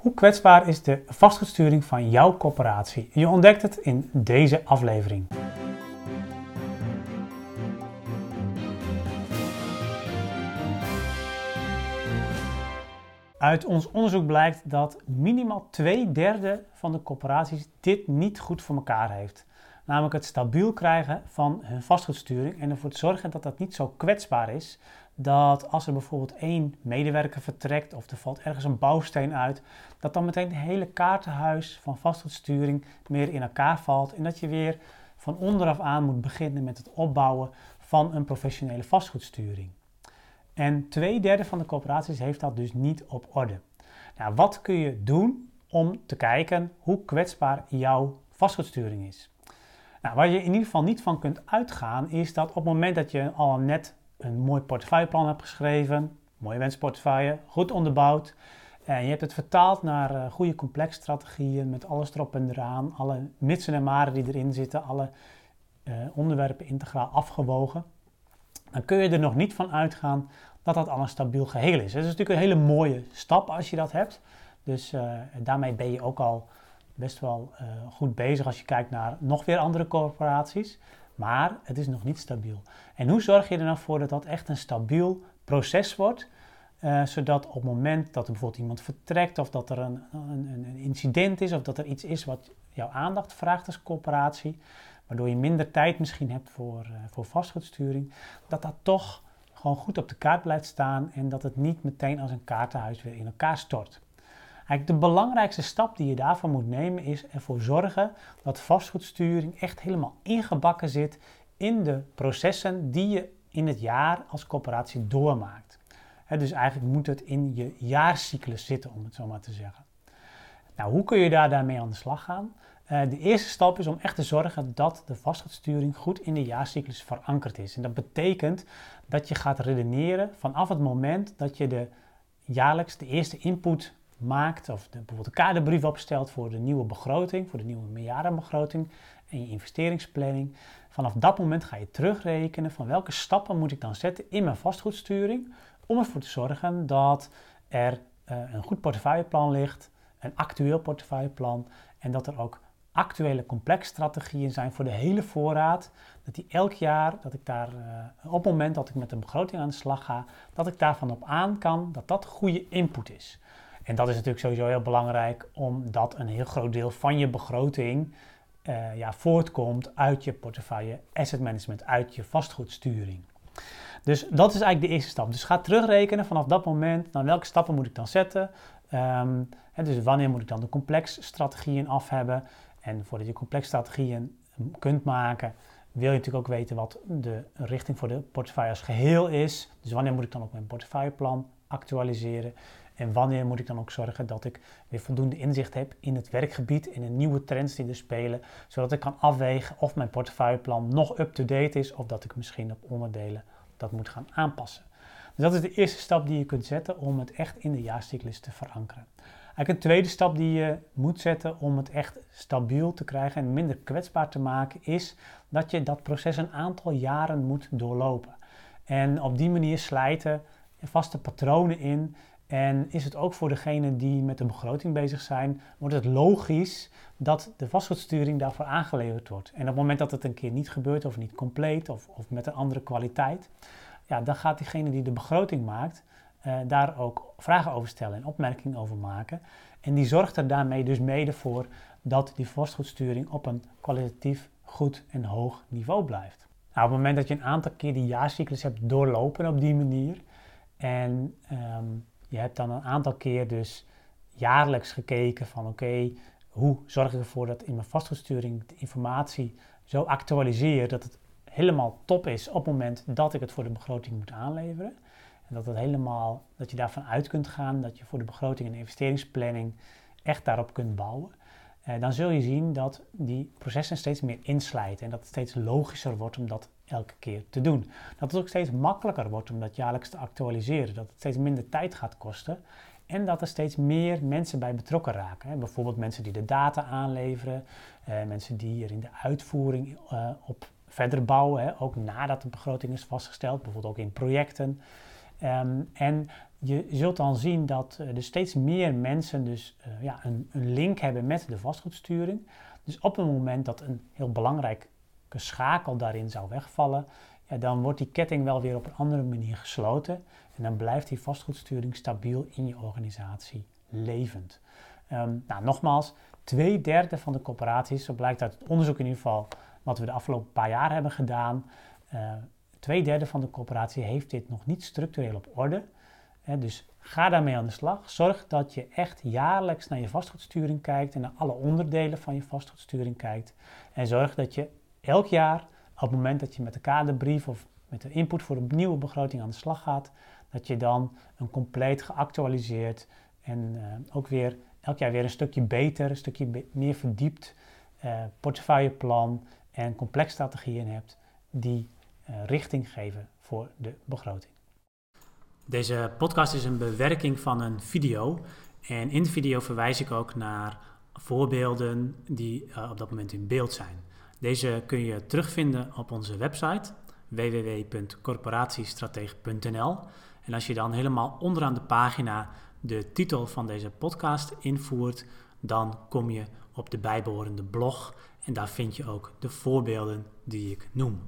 Hoe kwetsbaar is de vastgoedsturing van jouw corporatie? Je ontdekt het in deze aflevering. Uit ons onderzoek blijkt dat minimaal twee derde van de corporaties dit niet goed voor elkaar heeft. Namelijk het stabiel krijgen van hun vastgoedsturing en ervoor zorgen dat dat niet zo kwetsbaar is. Dat als er bijvoorbeeld één medewerker vertrekt of er valt ergens een bouwsteen uit, dat dan meteen het hele kaartenhuis van vastgoedsturing meer in elkaar valt. En dat je weer van onderaf aan moet beginnen met het opbouwen van een professionele vastgoedsturing. En twee derde van de corporaties heeft dat dus niet op orde. Nou, wat kun je doen om te kijken hoe kwetsbaar jouw vastgoedsturing is? Nou, waar je in ieder geval niet van kunt uitgaan, is dat op het moment dat je al net een mooi portefeuilleplan hebt geschreven, mooie wensportefeuille, goed onderbouwd, en je hebt het vertaald naar uh, goede complexstrategieën met alles erop en eraan, alle mitsen en maren die erin zitten, alle uh, onderwerpen integraal afgewogen, dan kun je er nog niet van uitgaan dat dat al een stabiel geheel is. Het is natuurlijk een hele mooie stap als je dat hebt. Dus uh, daarmee ben je ook al best wel uh, goed bezig als je kijkt naar nog weer andere corporaties. Maar het is nog niet stabiel. En hoe zorg je er nou voor dat dat echt een stabiel proces wordt? Uh, zodat op het moment dat bijvoorbeeld iemand vertrekt, of dat er een, een, een, incident is, of dat er iets is wat jouw aandacht vraagt als corporatie, waardoor je minder tijd misschien hebt voor, uh, voor vastgoedsturing, dat dat toch gewoon goed op de kaart blijft staan en dat het niet meteen als een kaartenhuis weer in elkaar stort. Eigenlijk de belangrijkste stap die je daarvoor moet nemen is ervoor zorgen dat vastgoedsturing echt helemaal ingebakken zit in de processen die je in het jaar als corporatie doormaakt. dus eigenlijk moet het in je jaarcyclus zitten, om het zo maar te zeggen. Nou, hoe kun je daar daarmee aan de slag gaan? Uh, de eerste stap is om echt te zorgen dat de vastgoedsturing goed in de jaarcyclus verankerd is. En dat betekent dat je gaat redeneren vanaf het moment dat je de jaarlijks de eerste input maakt, of de, bijvoorbeeld een kaderbrief opstelt voor de nieuwe begroting, voor de nieuwe meerjarenbegroting en je investeringsplanning. Vanaf dat moment ga je terugrekenen van welke stappen moet ik dan zetten in mijn vastgoedsturing om ervoor te zorgen dat er uh, een goed portefeuilleplan ligt, een actueel portefeuilleplan en dat er ook actuele complexstrategieën zijn voor de hele voorraad. Dat die elk jaar, dat ik daar uh, op het moment dat ik met de begroting aan de slag ga, dat ik daarvan op aan kan dat dat goede input is. En dat is natuurlijk sowieso heel belangrijk, omdat een heel groot deel van je begroting uh, ja, voortkomt uit je portefeuille asset management, uit je vastgoedsturing. Dus dat is eigenlijk de eerste stap. Dus ga terugrekenen vanaf dat moment, naar welke stappen moet ik dan zetten. Um, dus wanneer moet ik dan de complexstrategieën af hebben? En voordat je complexstrategieën kunt maken, wil je natuurlijk ook weten wat de richting voor de portefeuille als geheel is. Dus wanneer moet ik dan ook mijn portefeuilleplan actualiseren? En wanneer moet ik dan ook zorgen dat ik weer voldoende inzicht heb in het werkgebied, in de nieuwe trends die er spelen, zodat ik kan afwegen of mijn portefeuilleplan nog up-to-date is of dat ik misschien op onderdelen dat moet gaan aanpassen. Dus dat is de eerste stap die je kunt zetten om het echt in de jaarcyclus te verankeren. Eigenlijk een tweede stap die je moet zetten om het echt stabiel te krijgen en minder kwetsbaar te maken, is dat je dat proces een aantal jaren moet doorlopen. En op die manier slijten vaste patronen in en is het ook voor degenen die met de begroting bezig zijn, wordt het logisch dat de vastgoedsturing daarvoor aangeleverd wordt. En op het moment dat het een keer niet gebeurt of niet compleet of, of met een andere kwaliteit, ja, dan gaat diegene die de begroting maakt uh, daar ook vragen over stellen en opmerkingen over maken. En die zorgt er daarmee dus mede voor dat die vastgoedsturing op een kwalitatief goed en hoog niveau blijft. Nou, op het moment dat je een aantal keer die jaarcyclus hebt doorlopen op die manier en um, je hebt dan een aantal keer dus jaarlijks gekeken van oké, hoe zorg ik ervoor dat in mijn vastgoedsturing de informatie zo actualiseer dat het helemaal top is op het moment dat ik het voor de begroting moet aanleveren. En dat, het helemaal, dat je daarvan uit kunt gaan dat je voor de begroting en investeringsplanning echt daarop kunt bouwen. Eh, dan zul je zien dat die processen steeds meer inslijten en dat het steeds logischer wordt om dat elke keer te doen. Dat het ook steeds makkelijker wordt om dat jaarlijks te actualiseren, dat het steeds minder tijd gaat kosten en dat er steeds meer mensen bij betrokken raken. Bijvoorbeeld mensen die de data aanleveren, eh, mensen die er in de uitvoering uh, op verder bouwen, ook nadat de begroting is vastgesteld, bijvoorbeeld ook in projecten. Um, en je zult dan zien dat er steeds meer mensen dus ja, een, een link hebben met de vastgoedsturing. Dus op het moment dat een heel belangrijke schakel daarin zou wegvallen, ja, dan wordt die ketting wel weer op een andere manier gesloten. En dan blijft die vastgoedsturing stabiel in je organisatie levend. Ehm, nou, nogmaals, twee derde van de corporaties, zo blijkt uit het onderzoek in ieder geval wat we de afgelopen paar jaar hebben gedaan, uh, twee derde van de corporatie heeft dit nog niet structureel op orde. Dus ga daarmee aan de slag. Zorg dat je echt jaarlijks naar je vastgoedsturing kijkt en naar alle onderdelen van je vastgoedsturing kijkt. En zorg dat je elk jaar, op het moment dat je met de kaderbrief of met de input voor een nieuwe begroting aan de slag gaat, dat je dan een compleet geactualiseerd en uh, ook weer elk jaar weer een stukje beter, een stukje meer verdiept uh, portefeuilleplan en complexstrategieën hebt die uh, richting geven voor de begroting. Deze podcast is een bewerking van een video en in de video verwijs ik ook naar voorbeelden die op dat moment in beeld zijn. Deze kun je terugvinden op onze website www.corporatiestratege.nl. En als je dan helemaal onderaan de pagina de titel van deze podcast invoert, dan kom je op de bijbehorende blog en daar vind je ook de voorbeelden die ik noem.